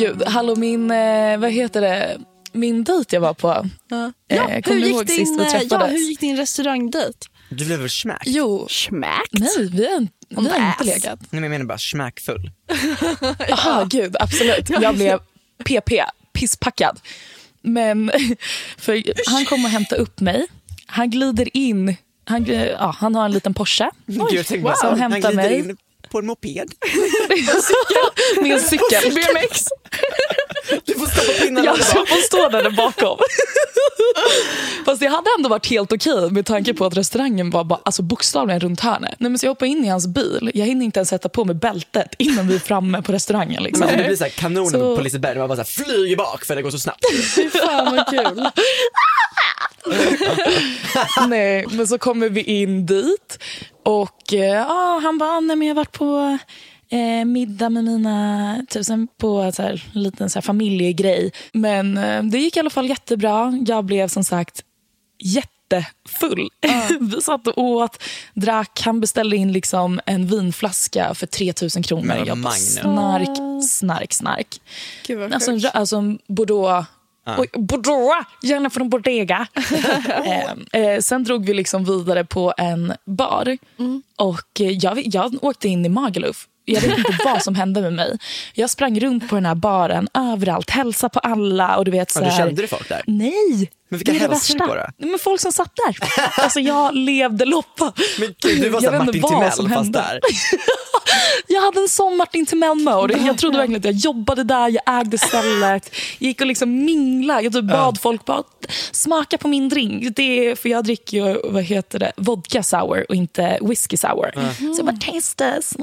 Speaker 3: Gud, hallå min, eh, vad heter det, min dejt jag var på.
Speaker 2: Ja.
Speaker 3: Eh,
Speaker 2: Ja,
Speaker 3: kommer
Speaker 2: hur,
Speaker 3: du
Speaker 2: gick din,
Speaker 3: vi
Speaker 2: eh, ja, hur gick din restaurangdejt?
Speaker 1: Du blev väl smack?
Speaker 3: Jo,
Speaker 2: Schmackt.
Speaker 3: nej vi har, vi inte legat.
Speaker 1: Nej men jag menar bara smackfull.
Speaker 3: Jaha, gud absolut. Jag blev PP, pisspackad. Men för han kom och hämtade upp mig. Han glider in, han, ja, han har en liten Porsche
Speaker 1: Gud, jag tänkte bara,
Speaker 3: som
Speaker 1: han
Speaker 3: hämtar
Speaker 1: glider
Speaker 3: mig.
Speaker 1: På en moped.
Speaker 3: med en cykel.
Speaker 2: BMX.
Speaker 1: Du får stoppa pinnarna
Speaker 3: Jag
Speaker 1: där
Speaker 3: ska
Speaker 1: bak.
Speaker 3: få stå där bakom. Fast det hade ändå varit helt okej med tanke på att restaurangen var bara, alltså bokstavligen runt hörnet. Nej, men så jag hoppar in i hans bil. Jag hinner inte ens sätta på mig bältet innan vi är framme på restaurangen. Liksom.
Speaker 1: Men det blir så här kanonen
Speaker 3: Så-
Speaker 1: på Liseberg, man bara så här flyger bak för det går så snabbt.
Speaker 2: Fy fan vad kul.
Speaker 3: Nej, men så kommer vi in dit och eh, ja, han bara, nej men jag har varit på eh, middag med mina, typ sen på så här, liten så här, familjegrej. Men eh, det gick i alla fall jättebra. Jag blev som sagt jättefull. vi satt och åt, drack, han beställde in liksom en vinflaska för 3000 kronor.
Speaker 1: Men
Speaker 3: Jag bara, snark, snark, snark.
Speaker 2: Gud vad
Speaker 3: Alltså, alltså en Bordeaux. Oj, Bordeaux, gärna från Bodega. eh, eh, sen drog vi liksom vidare på en bar. Och eh, jag, jag åkte in i Magaluf. Jag vet inte vad som hände med mig. Jag sprang runt på den här baren överallt, hälsade på alla. Och du vet, så
Speaker 1: Ja, du
Speaker 3: här,
Speaker 1: kände du folk där?
Speaker 3: Nej,
Speaker 1: Men vilka
Speaker 3: det det värsta.
Speaker 1: på
Speaker 3: Nej, Men folk som satt där. Alltså jag levde loppa.
Speaker 1: Men gud, du var
Speaker 3: Jag
Speaker 1: såhär Martin Timell fast där.
Speaker 3: Jag hade en sån Martin Timell-mode. Jag trodde verkligen att jag jobbade där, jag ägde stället. Jag gick och liksom mingla. Jag typ bad folk bara smaka på min drink. Det är, för jag dricker ju vad heter det, vodka sour och inte whisky sour. Så jag bara taste this.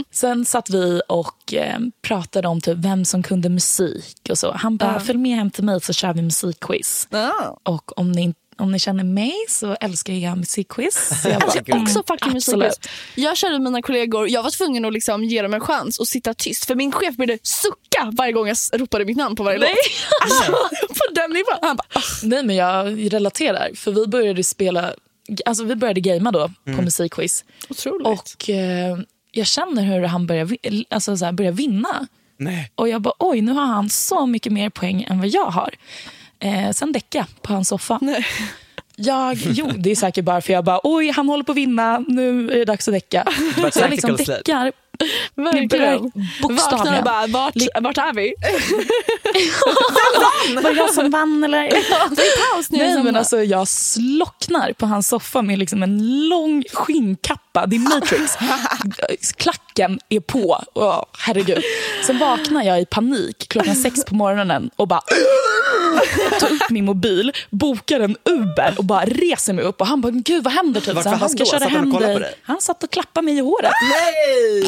Speaker 3: Sen satt vi och eh, pratade om typ vem som kunde musik och så. Han bara, följ med hem till mig så kör vi musikquiz.
Speaker 2: Ja.
Speaker 3: Och om ni, om ni känner mig så älskar jag musikquiz. Så jag bara,
Speaker 2: Jag också fucking musikquiz. Jag körde mina kollegor, jag var tvungen att liksom ge dem en chans och sitta tyst. För min chef började sucka varje gång jag ropade mitt namn på varje
Speaker 3: Nej.
Speaker 2: låt. Alltså, på den nivån. Han bara, "Ah."
Speaker 3: Nej, men jag relaterar. För vi började spela, alltså vi började gamea då
Speaker 1: Mm.
Speaker 3: på musikquiz.
Speaker 2: otroligt.
Speaker 3: Och eh, jag känner hur han börjar, alltså, så här, börjar vinna.
Speaker 1: Nej.
Speaker 3: Och jag bara, oj, nu har han så mycket mer poäng än vad jag har. Eh, sen däckade jag på hans soffa.
Speaker 2: Nej.
Speaker 3: Jag, jo, det är säkert bara för jag bara, oj, han håller på att vinna, nu är det dags att däcka. Så jag liksom däckar.
Speaker 2: Verkligen. Vaknar och bara, vart, vart är vi?
Speaker 3: Var det jag som vann eller?
Speaker 2: Det är paus nu.
Speaker 3: Nej, men alltså, jag slocknar på hans soffa med liksom en lång skinnkappa. Det är Matrix. Klacken är på. Åh, herregud. Sen vaknar jag i panik klockan sex på morgonen och bara... tar upp min mobil, bokar en Uber och bara reser mig upp. Och Han bara, gud vad händer? Typ.
Speaker 1: Vart
Speaker 3: Så
Speaker 1: var
Speaker 3: han
Speaker 1: han
Speaker 3: ska
Speaker 1: då?
Speaker 3: köra
Speaker 1: Satt
Speaker 3: hem dig?
Speaker 1: dig?
Speaker 3: Han satt och klappade mig i håret.
Speaker 1: Nej!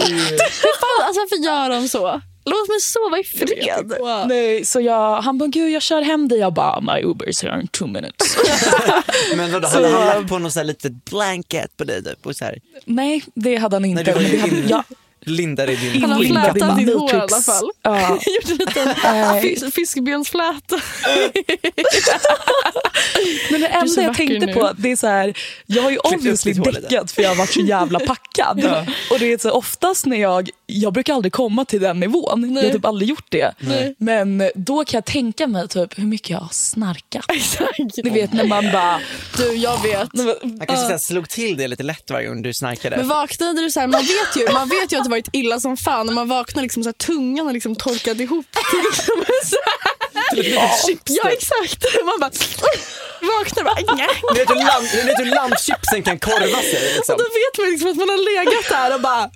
Speaker 2: Fan, alltså, varför gör de så? Låt mig sova i fred. Wow.
Speaker 3: Nej, så jag, han bara, gud jag kör hem dig. Jag bara, my Uber is here in two minutes.
Speaker 1: Men vadå, hade han lagt på något så här litet blanket på dig? Typ, och så här,
Speaker 3: Nej, det hade han inte.
Speaker 1: Nej, var ju in-
Speaker 3: jag,
Speaker 1: lindar i din
Speaker 2: Han har flätat ditt hår i alla fall.
Speaker 3: Ja.
Speaker 2: Gjort en liten fisk, fiskbensfläta.
Speaker 3: Men det enda jag tänkte
Speaker 2: nu.
Speaker 3: på, det är så här, jag har ju obviously däckat för jag har varit så jävla packad. Och det är så oftast när jag, jag brukar aldrig komma till den nivån, jag har typ aldrig gjort det. Men då kan jag tänka mig typ hur mycket jag har snarkat. Ni vet när man bara,
Speaker 2: Du, jag vet.
Speaker 1: Han kanske här slog till det lite lätt varje gång du snarkade.
Speaker 2: Men vaknade du så här, man vet ju, man vet ju att det varit illa som fan när man vaknar liksom så här, tungan har liksom torkat ihop till liksom så här, Ja exakt. Man bara vaknar och bara.
Speaker 1: Ni vet hur, lamp, vet hur lampchipsen kan korva sig? Liksom.
Speaker 2: Och då vet man liksom att man har legat där och bara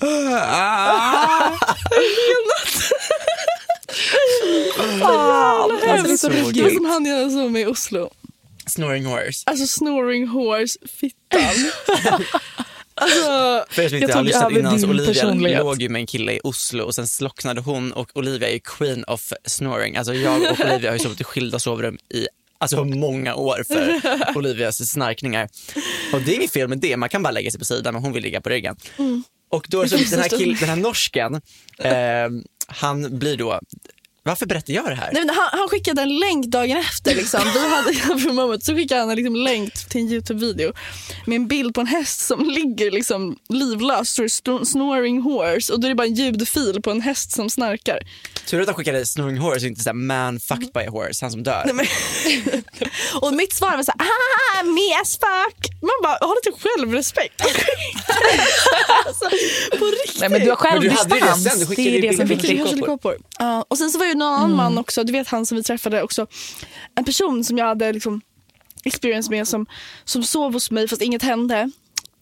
Speaker 3: fan. Alltså, det är så
Speaker 1: Så
Speaker 2: Det var
Speaker 3: ruggigt.
Speaker 2: som han jag såg med i Oslo.
Speaker 1: Snoring horse.
Speaker 2: Alltså snoring horse fittan. alltså,
Speaker 1: För er som
Speaker 3: Jag
Speaker 1: inte har lyssnat innan så Olivia låg ju med en kille i Oslo och sen slocknade hon och Olivia är queen of snoring. Alltså jag och Olivia har ju sovit i skilda sovrum i alltså många år för Olivias snarkningar. Och det är inget fel med det, man kan bara lägga sig på sidan och hon vill ligga på ryggen. Och då så den här, kill, den här norsken, eh, han blir då, varför berättar jag det här?
Speaker 2: nej, han, han skickade en länk dagen efter. Liksom. Vi hade för moment, så skickade han en liksom, länk till en Youtube-video med en bild på en häst som ligger liksom, livlös. står Snoring horse och då är det bara en ljudfil på en häst som snarkar.
Speaker 1: Tur att han skickade snoring horse och inte såhär man fucked by a horse, han som dör.
Speaker 2: Och mitt svar var så här, ah, me as fuck. Man bara, ha lite självrespekt. alltså, på riktigt.
Speaker 3: Nej, men du har själv
Speaker 1: Men du hade ju det sen, du skickade
Speaker 3: det är
Speaker 1: ju
Speaker 3: det som är
Speaker 1: bilder på
Speaker 2: Jag
Speaker 3: viktigt.
Speaker 2: körde koppor. Ja, och sen så var det någon annan man också, du vet han som vi träffade också. En person som jag hade liksom experience med som, som sov hos mig fast inget hände.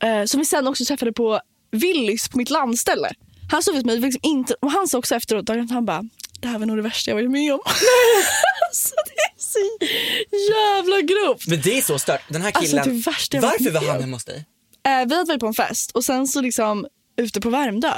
Speaker 2: Eh, som vi sen också träffade på Willys på mitt landställe. Han sov hos mig liksom inte, och han sa också efteråt, efter, han bara det här var nog det värsta jag varit med om. alltså det är så jävla grovt.
Speaker 1: Men det är så stört. Den här
Speaker 2: Alltså,
Speaker 1: killen,
Speaker 2: det värsta jag
Speaker 1: varför var han hemma hos dig?
Speaker 2: Eh, vi hade varit på en fest och sen så liksom ute på Värmdö.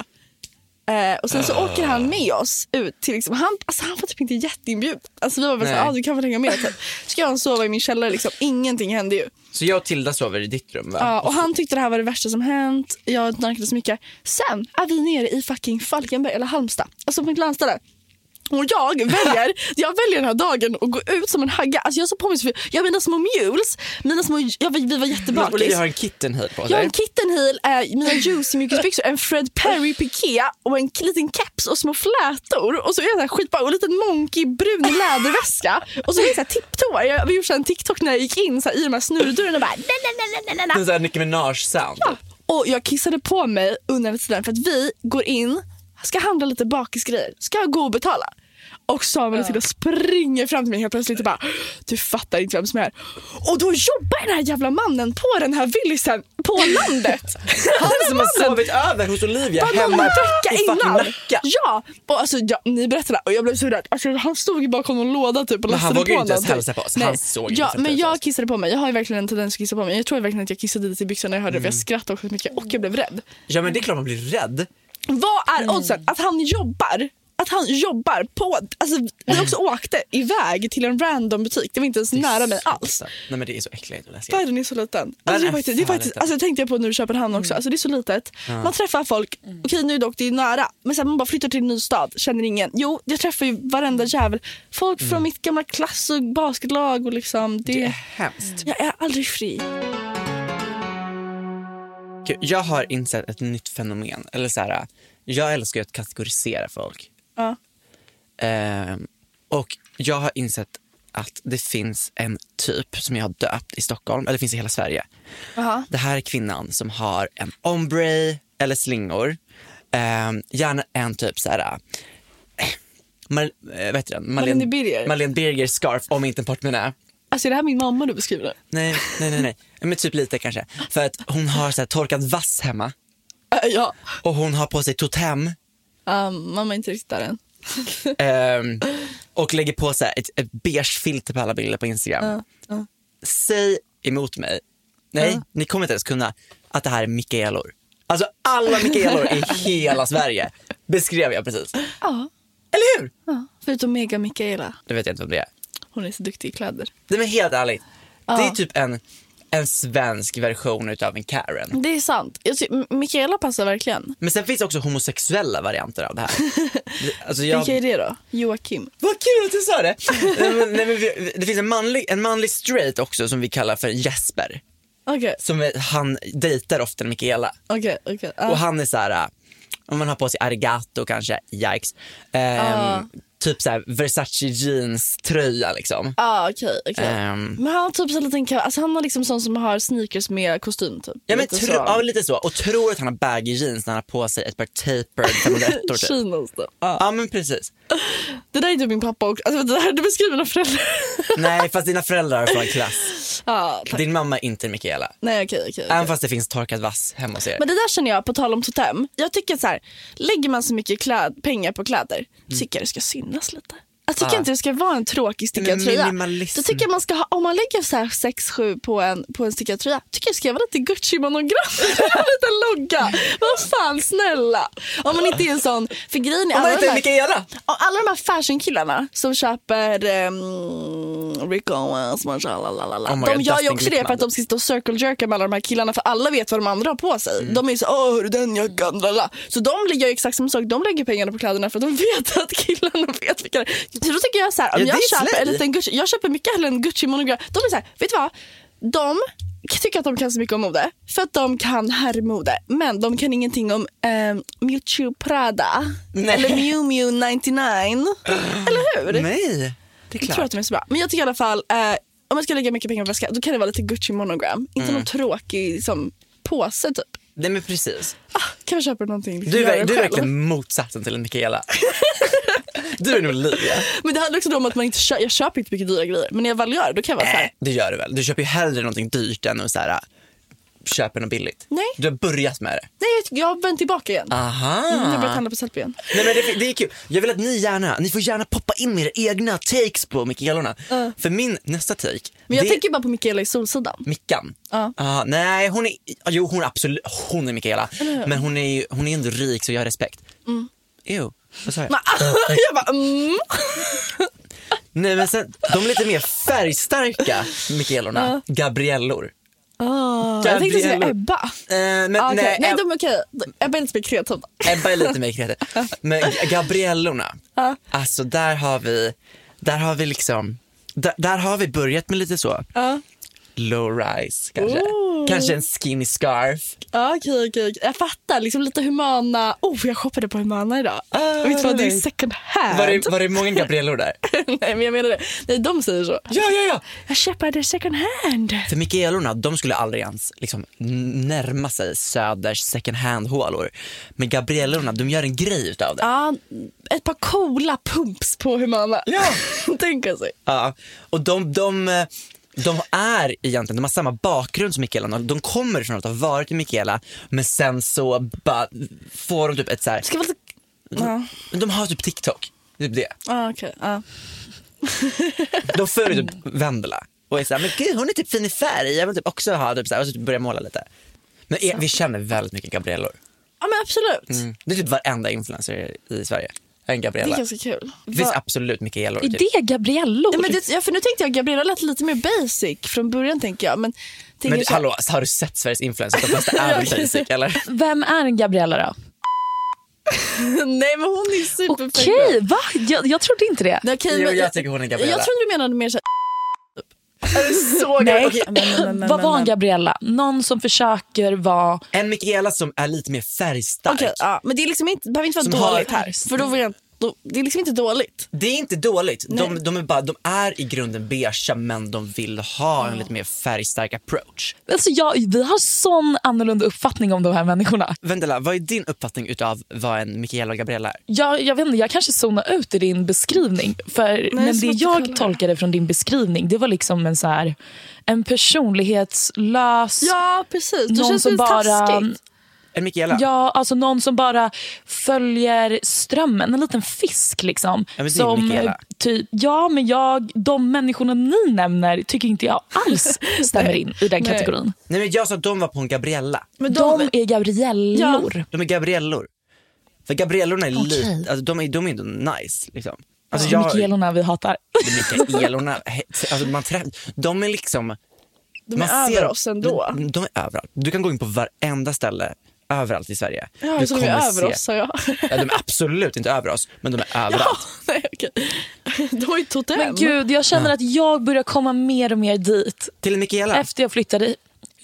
Speaker 2: Eh, och sen så
Speaker 1: Ah.
Speaker 2: åker han med oss ut till, liksom, han, alltså han var typ inte jätteinbjuden. Alltså vi var bara såhär, ah, du kan väl hänga med. Typ. Ska han sova i min källare liksom, ingenting hände ju.
Speaker 1: Så jag och Tilda sover i ditt rum va?
Speaker 2: Ja, och han tyckte det här var det värsta som hänt. Jag knarkade så mycket. Sen är vi nere i fucking Falkenberg eller Halmstad. Alltså på mitt landställe. Och jag väljer, jag väljer den här dagen att gå ut som en hagga. Alltså jag så mig, så- jag har mina små mules, mina små, jag, vi var
Speaker 1: Olivia
Speaker 2: jättebakis.
Speaker 1: har en kittenheel på
Speaker 2: Jag har en kittenheel, eh, mina juicy mjukisbyxor, en Fred Perry piké och en liten keps och små flätor. Och så är jag så här skitbra och en liten monkey brun läderväska. Och så är jag så här tipptoar. Jag vi gjorde så en TikTok när jag gick in så här, i de här snurrdörrarna och bara na, na, na, na, na, na.
Speaker 1: En sån här Nicki Minaj sound.
Speaker 2: Och jag kissade på mig under den tiden för att vi går in, ska handla lite bakisgrejer, ska jag gå och betala. Och Samuel och Tilda springer fram till mig helt plötsligt och bara du fattar inte vem som är. Och då jobbar den här jävla mannen på den här Willisen på landet.
Speaker 1: Han som har sovit över hos Olivia
Speaker 2: Bara någon
Speaker 1: hemma
Speaker 2: vecka
Speaker 1: i fucking
Speaker 2: innan.
Speaker 1: Nacka.
Speaker 2: Ja, och alltså, ja, ni berättade och jag blev så rädd. Alltså, han stod ju bakom någon låda typ och
Speaker 1: Men han
Speaker 2: lastade
Speaker 1: vågade
Speaker 2: på
Speaker 1: inte ens
Speaker 2: någonting.
Speaker 1: hälsa på oss.
Speaker 2: Nej.
Speaker 1: Han såg inte
Speaker 2: ja,
Speaker 1: för att
Speaker 2: men
Speaker 1: hälsa
Speaker 2: jag
Speaker 1: oss.
Speaker 2: kissade på mig. Jag har ju verkligen en tendens att kissa på mig. Jag tror verkligen att jag kissade lite i byxorna när jag hörde det för
Speaker 1: Mm.
Speaker 2: jag skrattade också så mycket och jag blev rädd.
Speaker 1: Ja men det är klart man blir rädd.
Speaker 2: Vad är
Speaker 1: Mm.
Speaker 2: oddsen att han jobbar att han jobbar på, alltså vi också åkte iväg till en random butik, det var inte ens nära mig alls.
Speaker 1: Nej men det är så äckligt.
Speaker 2: Världen är så liten. Alltså, det, faktiskt, det, faktiskt, alltså, det tänkte jag på nu i Köpenhamn också. Alltså, det är så litet. Man träffar folk, okej nu dock det är nära, men sen man bara flyttar till en ny stad, känner ingen. Jo, jag träffar ju varenda jävel. Folk från mitt gamla klass och basketlag och liksom det,
Speaker 1: Det är hemskt.
Speaker 2: Jag är aldrig fri.
Speaker 1: Jag har insett ett nytt fenomen. Eller så här, jag älskar att kategorisera folk.
Speaker 2: Ja.
Speaker 1: Ehm, och jag har insett att det finns en typ som jag har döpt i Stockholm, eller det finns i hela Sverige.
Speaker 2: Aha.
Speaker 1: Det här är kvinnan som har en ombre eller slingor. Ehm, gärna en typ så här. eh, vad heter den?
Speaker 2: Marlene Birger.
Speaker 1: Marlene Birger scarf om inte en portmonnä.
Speaker 2: Alltså är det här min mamma du beskriver?
Speaker 1: Nej, nej, nej, nej. Men typ lite kanske. För att hon har så här torkad vass hemma
Speaker 2: Äh, ja.
Speaker 1: och hon har på sig totem.
Speaker 2: Um, mamma är inte riktigt där än.
Speaker 1: Ehm, och lägger på så ett, ett beige filter på alla bilder på Instagram. Säg emot mig, nej ni kommer inte ens kunna, att det här är Mikaelor. Alltså alla Mikaelor i hela Sverige beskrev jag precis.
Speaker 2: Ja.
Speaker 1: Eller hur?
Speaker 2: ja. Förutom Mega Mikaela.
Speaker 1: Det vet jag inte om det är.
Speaker 2: Hon är så duktig i kläder.
Speaker 1: Nej men helt ärligt, det är typ en, en svensk version utav en Karen.
Speaker 2: Det är sant. Jag ty- M- Mikaela passar verkligen.
Speaker 1: Men sen finns också homosexuella varianter av det här. Alltså jag...
Speaker 2: Vilka är det då? Joakim.
Speaker 1: Vad kul att du sa det! nej, men, vi, det finns en manlig, en manlig straight också som vi kallar för Jesper.
Speaker 2: Okej,
Speaker 1: Som är, han dejtar ofta Mikaela.
Speaker 2: okej, okej. Ja.
Speaker 1: Och han är så här, äh, om man har på sig arigato kanske, yikes. Ehm, Typ så här Versace jeans tröja liksom.
Speaker 2: Ja, okej. okej.
Speaker 1: Ehm,
Speaker 2: Men han har typ så liten ka- alltså han har liksom sån som har sneakers med kostym typ.
Speaker 1: ja, men
Speaker 2: Lite så.
Speaker 1: ja, lite så. Och tror att han har baggy jeans när han har på sig ett par tapered 501 typ.
Speaker 2: Chinos typ. Ja.
Speaker 1: Ja men precis.
Speaker 2: Det där är typ min pappa också. Alltså, det här, du beskriver mina föräldrar.
Speaker 1: Nej fast dina föräldrar är från klass.
Speaker 2: tack.
Speaker 1: Din mamma är inte Mikaela.
Speaker 2: Nej okej okej.
Speaker 1: Även
Speaker 2: okej.
Speaker 1: fast det finns torkad vass hemma hos er.
Speaker 2: Men det där känner jag, på tal om totem. Jag tycker så här, lägger man så mycket kläd, pengar på kläder, tycker jag det ska synas lite. Jag tycker inte det ska vara en tråkig stickad tröja.
Speaker 1: minimalism.
Speaker 2: Då tycker jag man ska ha, om man lägger så här 6-7 på en, på en stickad tröja, tycker jag ska vara lite Gucci-monogram. en liten logga. Vad fan snälla. Om man inte är en sån, för grejen är
Speaker 1: Om man
Speaker 2: alla
Speaker 1: inte
Speaker 2: de
Speaker 1: är
Speaker 2: här-
Speaker 1: Mikaela!
Speaker 2: alla de här fashionkillarna som köper um, Rick Owens,
Speaker 1: Oh my
Speaker 2: de
Speaker 1: God,
Speaker 2: gör ju också det för att de ska sitta och circle jerka med alla de här killarna för alla vet vad de andra har på sig.
Speaker 1: Mm.
Speaker 2: De är ju så åh hörru den jackan. Så de gör ju exakt samma sak, de lägger pengarna på kläderna för att de vet att killarna vet vilka det är. Så då tycker jag så här, om
Speaker 1: Ja,
Speaker 2: jag köper
Speaker 1: slay.
Speaker 2: en liten Gucci, jag köper mycket hellre en Gucci monogram. De är så här, vet du vad? De tycker att de kan så mycket om mode för att de kan herrmode men de kan ingenting om um, Miuccio Prada
Speaker 1: Nej.
Speaker 2: eller Miu Miu 99 eller hur?
Speaker 1: Nej, det är
Speaker 2: Jag tror
Speaker 1: klart.
Speaker 2: att de är så bra. Men jag tycker i alla fall, eh, om jag ska lägga mycket pengar på väska, då kan det vara lite Gucci monogram. Inte
Speaker 1: Mm.
Speaker 2: någon tråkig som, påse typ.
Speaker 1: Nej men precis.
Speaker 2: Ah, kan vi köpa någonting? liksom,
Speaker 1: Du du är verkligen motsatsen till en Mikaela. du är nog Olivia.
Speaker 2: Men det handlar också om att man inte kö- jag köper inte mycket dyra grejer. Men när jag väl gör det, då kan jag vara så här.
Speaker 1: Det gör du väl. Du köper ju hellre någonting dyrt än att så här, köpa något billigt.
Speaker 2: Nej.
Speaker 1: Du har börjat med det.
Speaker 2: Nej, jag, har vänt tillbaka igen.
Speaker 1: Aha.
Speaker 2: Mm, jag har börjat handla på Sellpy igen.
Speaker 1: Nej, men det, det är kul. Jag vill att ni gärna, ni får gärna poppa in med era egna takes på Mikaelorna. För min nästa take,
Speaker 2: Men jag
Speaker 1: det
Speaker 2: tänker bara på Mikaela i Solsidan.
Speaker 1: Mickan.
Speaker 2: Ja.
Speaker 1: Ah, nej, hon är, jo hon är absolut, hon är Mikaela. Men hon är hon är ändå rik så jag har respekt.
Speaker 2: Mm.
Speaker 1: Ew, vad sa jag?
Speaker 2: Jag bara mm.
Speaker 1: Nej men sen, de är lite mer färgstarka Mikaelorna, Gabriellor.
Speaker 2: Ah, jag tänkte säga. Ebba.
Speaker 1: Eh, men,
Speaker 2: Ah, okej.
Speaker 1: nej,
Speaker 2: Nej, de är okej. Ebba är lite mer kreativ.
Speaker 1: Ebba är lite mer kreativ. Men Gabriellorna,
Speaker 2: Ja.
Speaker 1: alltså där har vi, där har vi liksom, där, där har vi börjat med lite så,
Speaker 2: Ja.
Speaker 1: low rise kanske.
Speaker 2: Ooh.
Speaker 1: Kanske en skinny scarf.
Speaker 2: Ja, okej, okej. okej. Jag fattar. Liksom lite Humana. Oh, jag shoppade på Humana idag.
Speaker 1: Ah,
Speaker 2: Vet du vad, det är second hand.
Speaker 1: Var det, var det många Gabriellor där?
Speaker 2: Nej, men jag menar det. Nej, de säger så.
Speaker 1: Ja, ja, ja.
Speaker 2: Jag köpte second hand.
Speaker 1: För Mikaelorna, de skulle aldrig ens liksom, närma sig Söders second hand-hålor. Men Gabriellorna, de gör en grej utav det.
Speaker 2: Ja, ett par coola pumps på Humana.
Speaker 1: Ja.
Speaker 2: Tänka sig.
Speaker 1: Ja, och de, de, eh, de är egentligen, de har samma bakgrund som Mikaela. De kommer från att ha varit i Mikaela men sen så bara får de typ ett så här,
Speaker 2: Ska vara lite... Ja,
Speaker 1: de har typ TikTok. Typ det.
Speaker 2: ah, okej. ja.
Speaker 1: De följer typ Vendela och är såhär, men gud hon är typ fin i färg, jag vill typ också ha typ så här, och så typ börja måla lite. Men är, vi känner väldigt mycket Gabriellor.
Speaker 2: ja, men absolut.
Speaker 1: Mm. Det är typ varenda influencer i Sverige. En
Speaker 2: Det är
Speaker 1: Gabriella.
Speaker 2: ganska kul.
Speaker 1: Det finns
Speaker 2: Va-
Speaker 1: absolut Mikaelor.
Speaker 3: Är
Speaker 1: Typ.
Speaker 3: det Gabriellor?
Speaker 2: Ja, men det, ja, för nu tänkte jag Gabriella lät lite mer basic från början tänker jag. Men, tänker
Speaker 1: Men
Speaker 2: så här-
Speaker 1: hallå, har du sett Sveriges influencers? De flesta är basic eller?
Speaker 3: Vem är en Gabriella då?
Speaker 2: Nej men hon är superfett
Speaker 3: Okej, va? Jag, jag trodde inte det.
Speaker 2: Okej,
Speaker 1: Jo,
Speaker 2: men-
Speaker 1: jag tycker hon är Gabriella.
Speaker 2: Jag trodde du menade mer så Är det så
Speaker 3: Nej.
Speaker 2: Okej, men, men, men, men,
Speaker 3: Vad var en. Gabriella? Någon som försöker vara...
Speaker 1: En Mikaela som är lite mer färgstark.
Speaker 2: Okej, ja, men det är liksom inte, det behöver inte vara
Speaker 1: Som har-
Speaker 2: dåligt här. För då vill jag, då, det är liksom inte dåligt.
Speaker 1: Det är inte dåligt.
Speaker 2: Nej.
Speaker 1: De, de, är bara, de är i grunden beigea men de vill ha en lite mer färgstark approach.
Speaker 3: Alltså jag, vi har sån annorlunda uppfattning om de här människorna.
Speaker 1: Vendela, vad är din uppfattning utav vad en Mikaela och Gabriella är?
Speaker 3: Jag, jag vet inte, jag kanske zonar ut i din beskrivning. För, men
Speaker 2: så
Speaker 3: det jag
Speaker 2: kolla.
Speaker 3: tolkade från din beskrivning det var liksom en, så här, en personlighetslös...
Speaker 2: Ja precis, det
Speaker 3: någon
Speaker 2: känns
Speaker 3: som bara...
Speaker 2: taskigt.
Speaker 1: En Mikaela?
Speaker 3: Ja, alltså någon som bara följer strömmen. En liten fisk liksom.
Speaker 1: Ja, men
Speaker 3: som, ty, ja, men jag, de människorna ni nämner tycker inte jag alls stämmer in i den kategorin.
Speaker 1: Nej men jag sa att de var på en Gabriella.
Speaker 2: Men
Speaker 3: De, är Gabriellor.
Speaker 1: De är Gabriellor. För Gabriellorna är
Speaker 3: Okej.
Speaker 1: lite, alltså, de är, de är ändå nice liksom. Alltså
Speaker 3: Ja.
Speaker 1: jag,
Speaker 3: Mikaelorna vi hatar.
Speaker 1: Mikaelorna, alltså man träff, de är liksom
Speaker 2: De
Speaker 1: man
Speaker 2: är över oss ändå.
Speaker 1: De, de är överallt. Du kan gå in på varenda ställe överallt i Sverige.
Speaker 2: Ja,
Speaker 1: du
Speaker 2: som är
Speaker 1: kommer
Speaker 2: över
Speaker 1: se-
Speaker 2: oss sa jag.
Speaker 1: Ja, de är absolut inte över oss, men de är överallt.
Speaker 2: Ja, nej okej. De har ju totem.
Speaker 3: Men gud, jag känner att jag börjar komma mer och mer dit.
Speaker 1: Till Mikaela?
Speaker 3: Efter jag flyttade.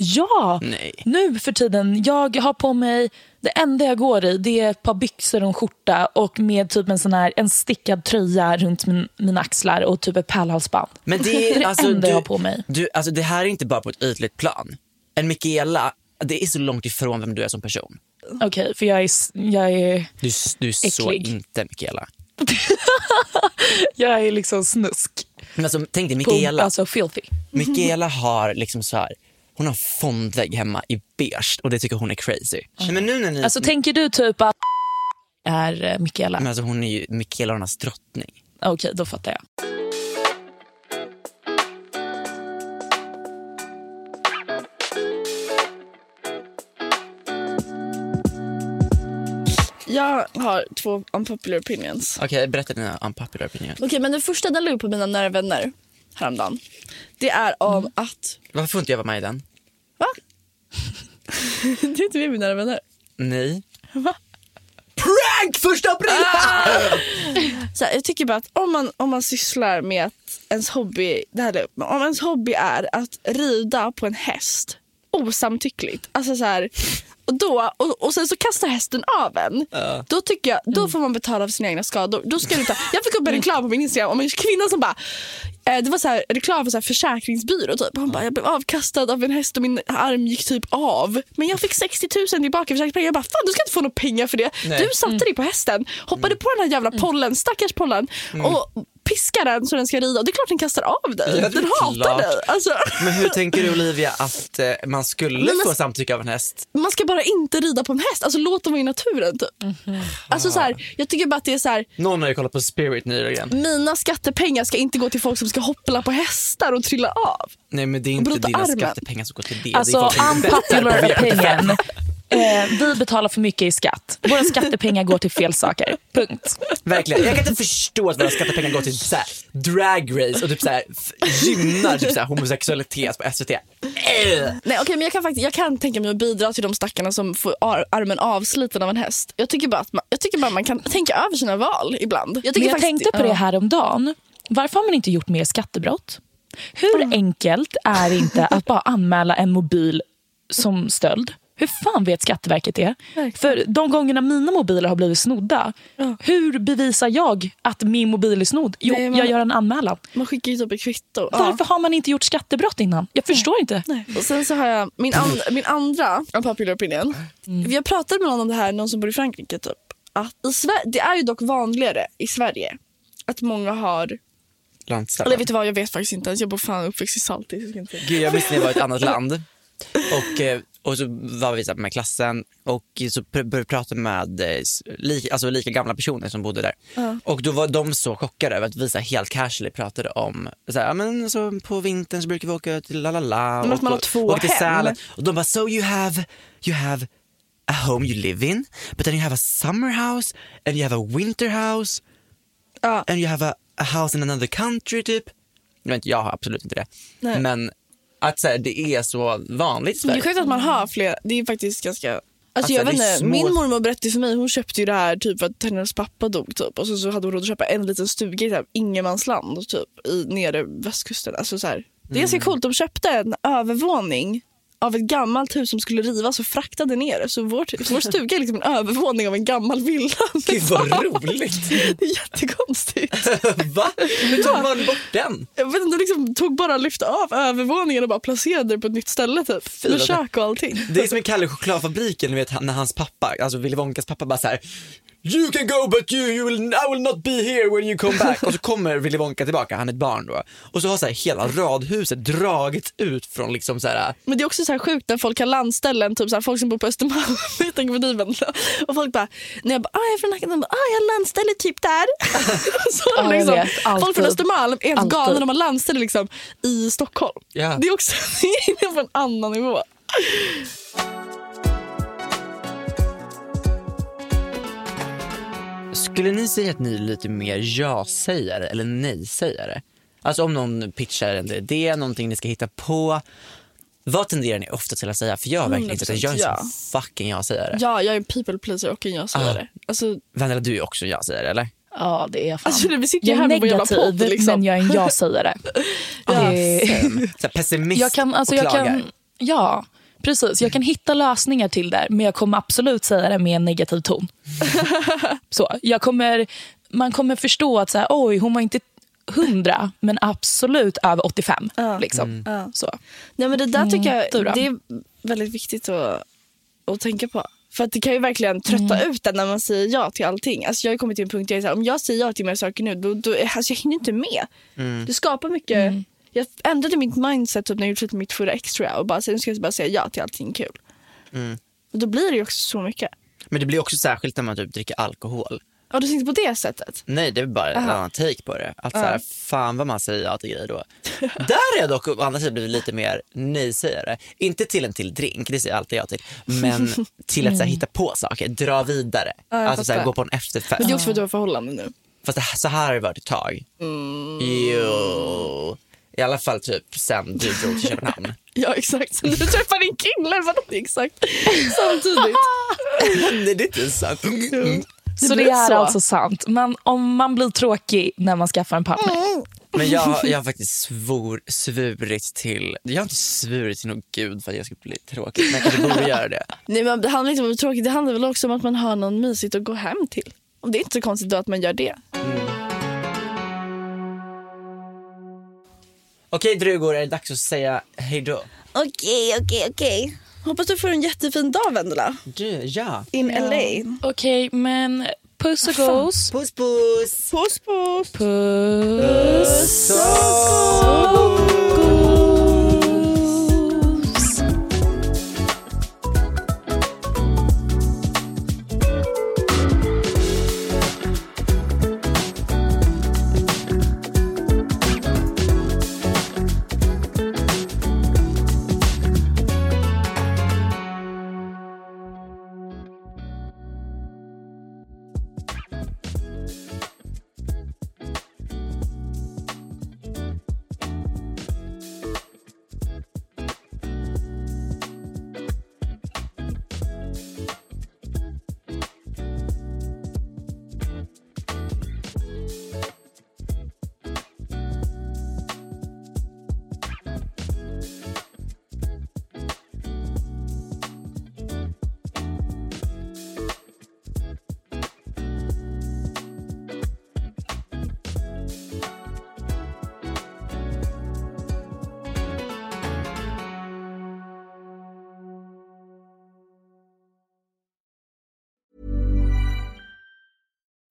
Speaker 3: Ja,
Speaker 1: Nej.
Speaker 3: nu för tiden. Jag har på mig, det enda jag går i det är ett par byxor och en skjorta och med typ en sån här en stickad tröja runt min, mina axlar och typ ett pärlhalsband.
Speaker 1: Men det
Speaker 3: Det är
Speaker 1: är,
Speaker 3: det
Speaker 1: alltså,
Speaker 3: enda
Speaker 1: du,
Speaker 3: jag har på mig.
Speaker 1: Du, alltså, det här är inte bara på ett ytligt plan. En Mikaela, det är så långt ifrån vem du är som person.
Speaker 3: Okej, för jag är, jag är,
Speaker 1: Du, du är så inte Mikaela.
Speaker 3: jag är liksom snusk.
Speaker 1: Men alltså, tänk dig
Speaker 3: På,
Speaker 1: Mikaela.
Speaker 3: alltså filthy.
Speaker 1: Mikaela har liksom så här, hon har fondvägg hemma i beige och det tycker hon är crazy. Men nu när ni,
Speaker 3: Alltså tänker du typ att är eh, Mikaela?
Speaker 1: men alltså, hon är ju Mikaelornas drottning.
Speaker 3: Okej, då fattar jag.
Speaker 2: Jag har två unpopular opinions.
Speaker 1: Okej, berätta dina unpopular opinions.
Speaker 2: Okej, men den första den låg på mina nära vänner häromdagen. Det är om
Speaker 3: Mm.
Speaker 2: att...
Speaker 1: Varför får inte jag vara med i den?
Speaker 2: Va? du är inte med mina nära vänner.
Speaker 1: Nej.
Speaker 2: Va?
Speaker 1: Prank första april!
Speaker 2: Så här, jag tycker bara att om man, om man sysslar med att ens hobby, det här, är- om ens hobby är att rida på en häst osamtyckligt. Alltså så här, och, då, och, och sen så kastar hästen av en. Då tycker jag, då får man betala för sina egna skador. Då ska du ta, jag fick upp en reklam på min Instagram om en kvinna som bara eh, det var så här, reklam för så här försäkringsbyrå. Typ. Hon bara, jag blev avkastad av en häst och min arm gick typ av. Men jag fick 60 000 tillbaka i försäkringspengar. Jag bara, fan du ska inte få några pengar för det.
Speaker 1: Nej.
Speaker 2: Du satte dig på hästen, hoppade på den här jävla pollen, stackars pollen och piskar den så den ska rida. Och det är klart den kastar av dig.
Speaker 1: Ja, det är
Speaker 2: den hatar
Speaker 1: klart.
Speaker 2: dig. Alltså,
Speaker 1: Men hur tänker du Olivia att eh, man skulle
Speaker 2: Men-
Speaker 1: få samtycke av en häst?
Speaker 2: man ska bara inte rida på en häst. Alltså låt dem vara i naturen typ. Alltså, så här, jag tycker bara att det är så här,
Speaker 1: Någon har ju kollat på Spirit nyligen.
Speaker 2: mina skattepengar ska inte gå till folk som ska hoppla på hästar och trilla av.
Speaker 1: Nej men det är inte dina
Speaker 2: armen.
Speaker 1: skattepengar som går till det.
Speaker 3: Alltså
Speaker 1: det
Speaker 3: unpopular opinion. Eh, vi betalar för mycket i skatt. Våra skattepengar går till fel saker. Punkt.
Speaker 1: Verkligen. Jag kan inte förstå att våra skattepengar går till så här, drag race och typ så här, gynnar typ så här, homosexualitet på SVT. Äh.
Speaker 2: Nej, okay, men jag, kan faktiskt, jag kan tänka mig att bidra till de stackarna som får ar- armen avsliten av en häst. Jag tycker bara att man, jag tycker bara man kan tänka över sina val ibland. Jag, tycker
Speaker 3: Men jag
Speaker 2: faktiskt-
Speaker 3: tänkte på det här om dagen. Varför har man inte gjort mer skattebrott? Hur enkelt är det inte att bara anmäla en mobil som stöld? Hur fan vet Skatteverket det? För de gångerna mina mobiler har blivit snodda, hur bevisar jag att min mobil är snodd? Jo,
Speaker 2: Nej, man-
Speaker 3: jag gör en anmälan.
Speaker 2: Man skickar ju typ ett kvitto. Ja.
Speaker 3: Varför har man inte gjort skattebrott innan? Jag förstår inte.
Speaker 2: Nej. Och sen så har jag min, and, min andra unpopular opinion. Vi har pratat med någon om det här, någon som bor i Frankrike. Typ, att i det är ju dock vanligare i Sverige att många har... Eller vet du vad, jag vet faktiskt inte ens. Jag bor fan uppväxt i Saltis. Jag.
Speaker 1: Gud, jag visste ni var i ett annat land. Och, eh, och så var vi så med klassen och så började prata med eh, lika, alltså lika gamla personer som bodde där. Och då var de så chockade över att vi så helt casually pratade om, så här, men så på vintern så brukar vi åka till la la la. Och-
Speaker 2: man har två
Speaker 1: och till
Speaker 2: hem.
Speaker 1: Sälen. Och de bara, so you have, you have a home you live in, but then you have a summer house and you have a winter house
Speaker 2: Ja.
Speaker 1: and you have a, a house in another country typ. Jag, vet inte, jag har absolut inte det.
Speaker 2: Nej.
Speaker 1: Men att så här, det är så vanligt i
Speaker 2: det är sjukt att man har fler. Det är faktiskt ganska... Alltså
Speaker 1: Alltså,
Speaker 2: jag vet inte,
Speaker 1: små-
Speaker 2: Min mormor berättade för mig, hon köpte ju det här typ för att hennes pappa dog typ. Och så, så hade hon råd att köpa en liten stuga i typ, ingenmansland typ, i nere västkusten. Alltså, så här. Det är ganska
Speaker 1: Mm.
Speaker 2: coolt, de köpte en övervåning av ett gammalt hus som skulle rivas och fraktade ner det. Så vår, så vår stuga är liksom en övervåning av en gammal villa.
Speaker 1: Gud vad roligt!
Speaker 2: Det är jättekonstigt.
Speaker 1: Va? Hur tog man bort den?
Speaker 2: Jag vet inte, de liksom tog bara lyfte av övervåningen och bara placerade det på ett nytt ställe typ. Med
Speaker 1: vad-
Speaker 2: kök och allting.
Speaker 1: Det är som i Kalle chokladfabriken, ni vet när hans pappa, alltså Willy Wonkas pappa bara så här. You can go but you, you will, I will not be here when you come back. Och så kommer Willy Wonka tillbaka, han är ett barn då. Och så har så här, hela radhuset dragits ut från liksom så här.
Speaker 2: Men det är också så här sjukt när folk har landställen, typ så här, folk som bor på Östermalm, jag tänker på Vendela. Och folk bara, när jag bara, ah, jag är från Nacka, de bara, ah, jag har landställe typ där. så
Speaker 3: Ja,
Speaker 2: liksom,
Speaker 3: vet.
Speaker 2: Folk från Östermalm är helt galna, de har landställe liksom, i Stockholm.
Speaker 1: Ja.
Speaker 2: Det är också det är på en annan nivå.
Speaker 1: Skulle ni säga att ni är lite mer ja-sägare eller nej-sägare? Alltså om någon pitchar en idé, någonting ni ska hitta på. Vad tenderar ni ofta till att säga? För jag har verkligen insett att jag är en
Speaker 2: 100% ja.
Speaker 1: fucking ja-sägare.
Speaker 2: Ja, jag är en people pleaser och en jag-sägare. Alltså,
Speaker 1: Vendela, du är också en ja-sägare eller?
Speaker 3: Ja, det är fan.
Speaker 2: alltså, vi sitter
Speaker 3: jag
Speaker 2: här
Speaker 3: är
Speaker 2: med vår jävla
Speaker 3: negativ,
Speaker 2: podd. Liksom.
Speaker 3: men jag är en ja-sägare.
Speaker 2: Ja,
Speaker 3: Det-
Speaker 1: här pessimist
Speaker 3: jag kan, alltså,
Speaker 1: och
Speaker 3: jag
Speaker 1: klagar.
Speaker 3: kan, ja, precis. Jag kan hitta lösningar till det, men jag kommer absolut säga det med en negativ ton. så, jag kommer, man kommer förstå att så här, oj, hon var inte 100, men absolut över 85. Liksom.
Speaker 2: Ja.
Speaker 3: Så.
Speaker 2: Nej, men det där tycker jag
Speaker 3: då?
Speaker 2: det är väldigt viktigt att, att tänka på. För att det kan ju verkligen trötta ut en när man säger ja till allting. Alltså jag har kommit till en punkt där jag är så här, om jag säger ja till mer saker nu, då, då, alltså jag hinner inte med. Det skapar mycket. Jag ändrade mitt mindset typ när jag gjorde mitt förra extra och bara, så nu ska jag bara säga ja till allting kul. Och då blir det ju också så mycket.
Speaker 1: Men det blir också särskilt när man typ dricker alkohol.
Speaker 2: Ja, du tänkte på det sättet?
Speaker 1: Nej, det är bara en annan take på det. Att så här, fan vad man säger ja till grejer då. Där är jag dock å andra sidan blivit lite mer nej-sägare. Inte till en till drink, det säger jag alltid ja till. Men till att så här, hitta på saker, dra vidare.
Speaker 2: jag
Speaker 1: alltså så här, gå på en efterfest.
Speaker 2: Men det är också för att du har förhållande nu.
Speaker 1: Fast det, så här har det varit ett tag. Jo. I alla fall typ sen du drog till Köpenhamn.
Speaker 2: Ja exakt, så du träffar din kille, vadå exakt samtidigt?
Speaker 1: Nej det är inte sant.
Speaker 3: Så det
Speaker 2: blir
Speaker 3: är
Speaker 2: så.
Speaker 3: alltså sant. Man, om man blir tråkig när man skaffar en partner.
Speaker 1: Men jag, har- jag har faktiskt svor, svurit till, jag har inte svurit till någon gud för att jag ska bli tråkig. Men jag kanske borde göra det.
Speaker 2: Nej men det handlar inte om att tråkigt, det handlar väl också om att man har någon mysigt att gå hem till. Och det är inte så konstigt då att man gör det.
Speaker 1: Okej drugor, är det dags att säga hej då?
Speaker 2: Okej, okej, okej. Hoppas du får en jättefin dag Vendela.
Speaker 1: Du, ja.
Speaker 2: In LA.
Speaker 3: Okej, men puss och gos.
Speaker 1: Puss puss!
Speaker 2: Puss puss.
Speaker 3: Puss
Speaker 1: Så.
Speaker 3: gos.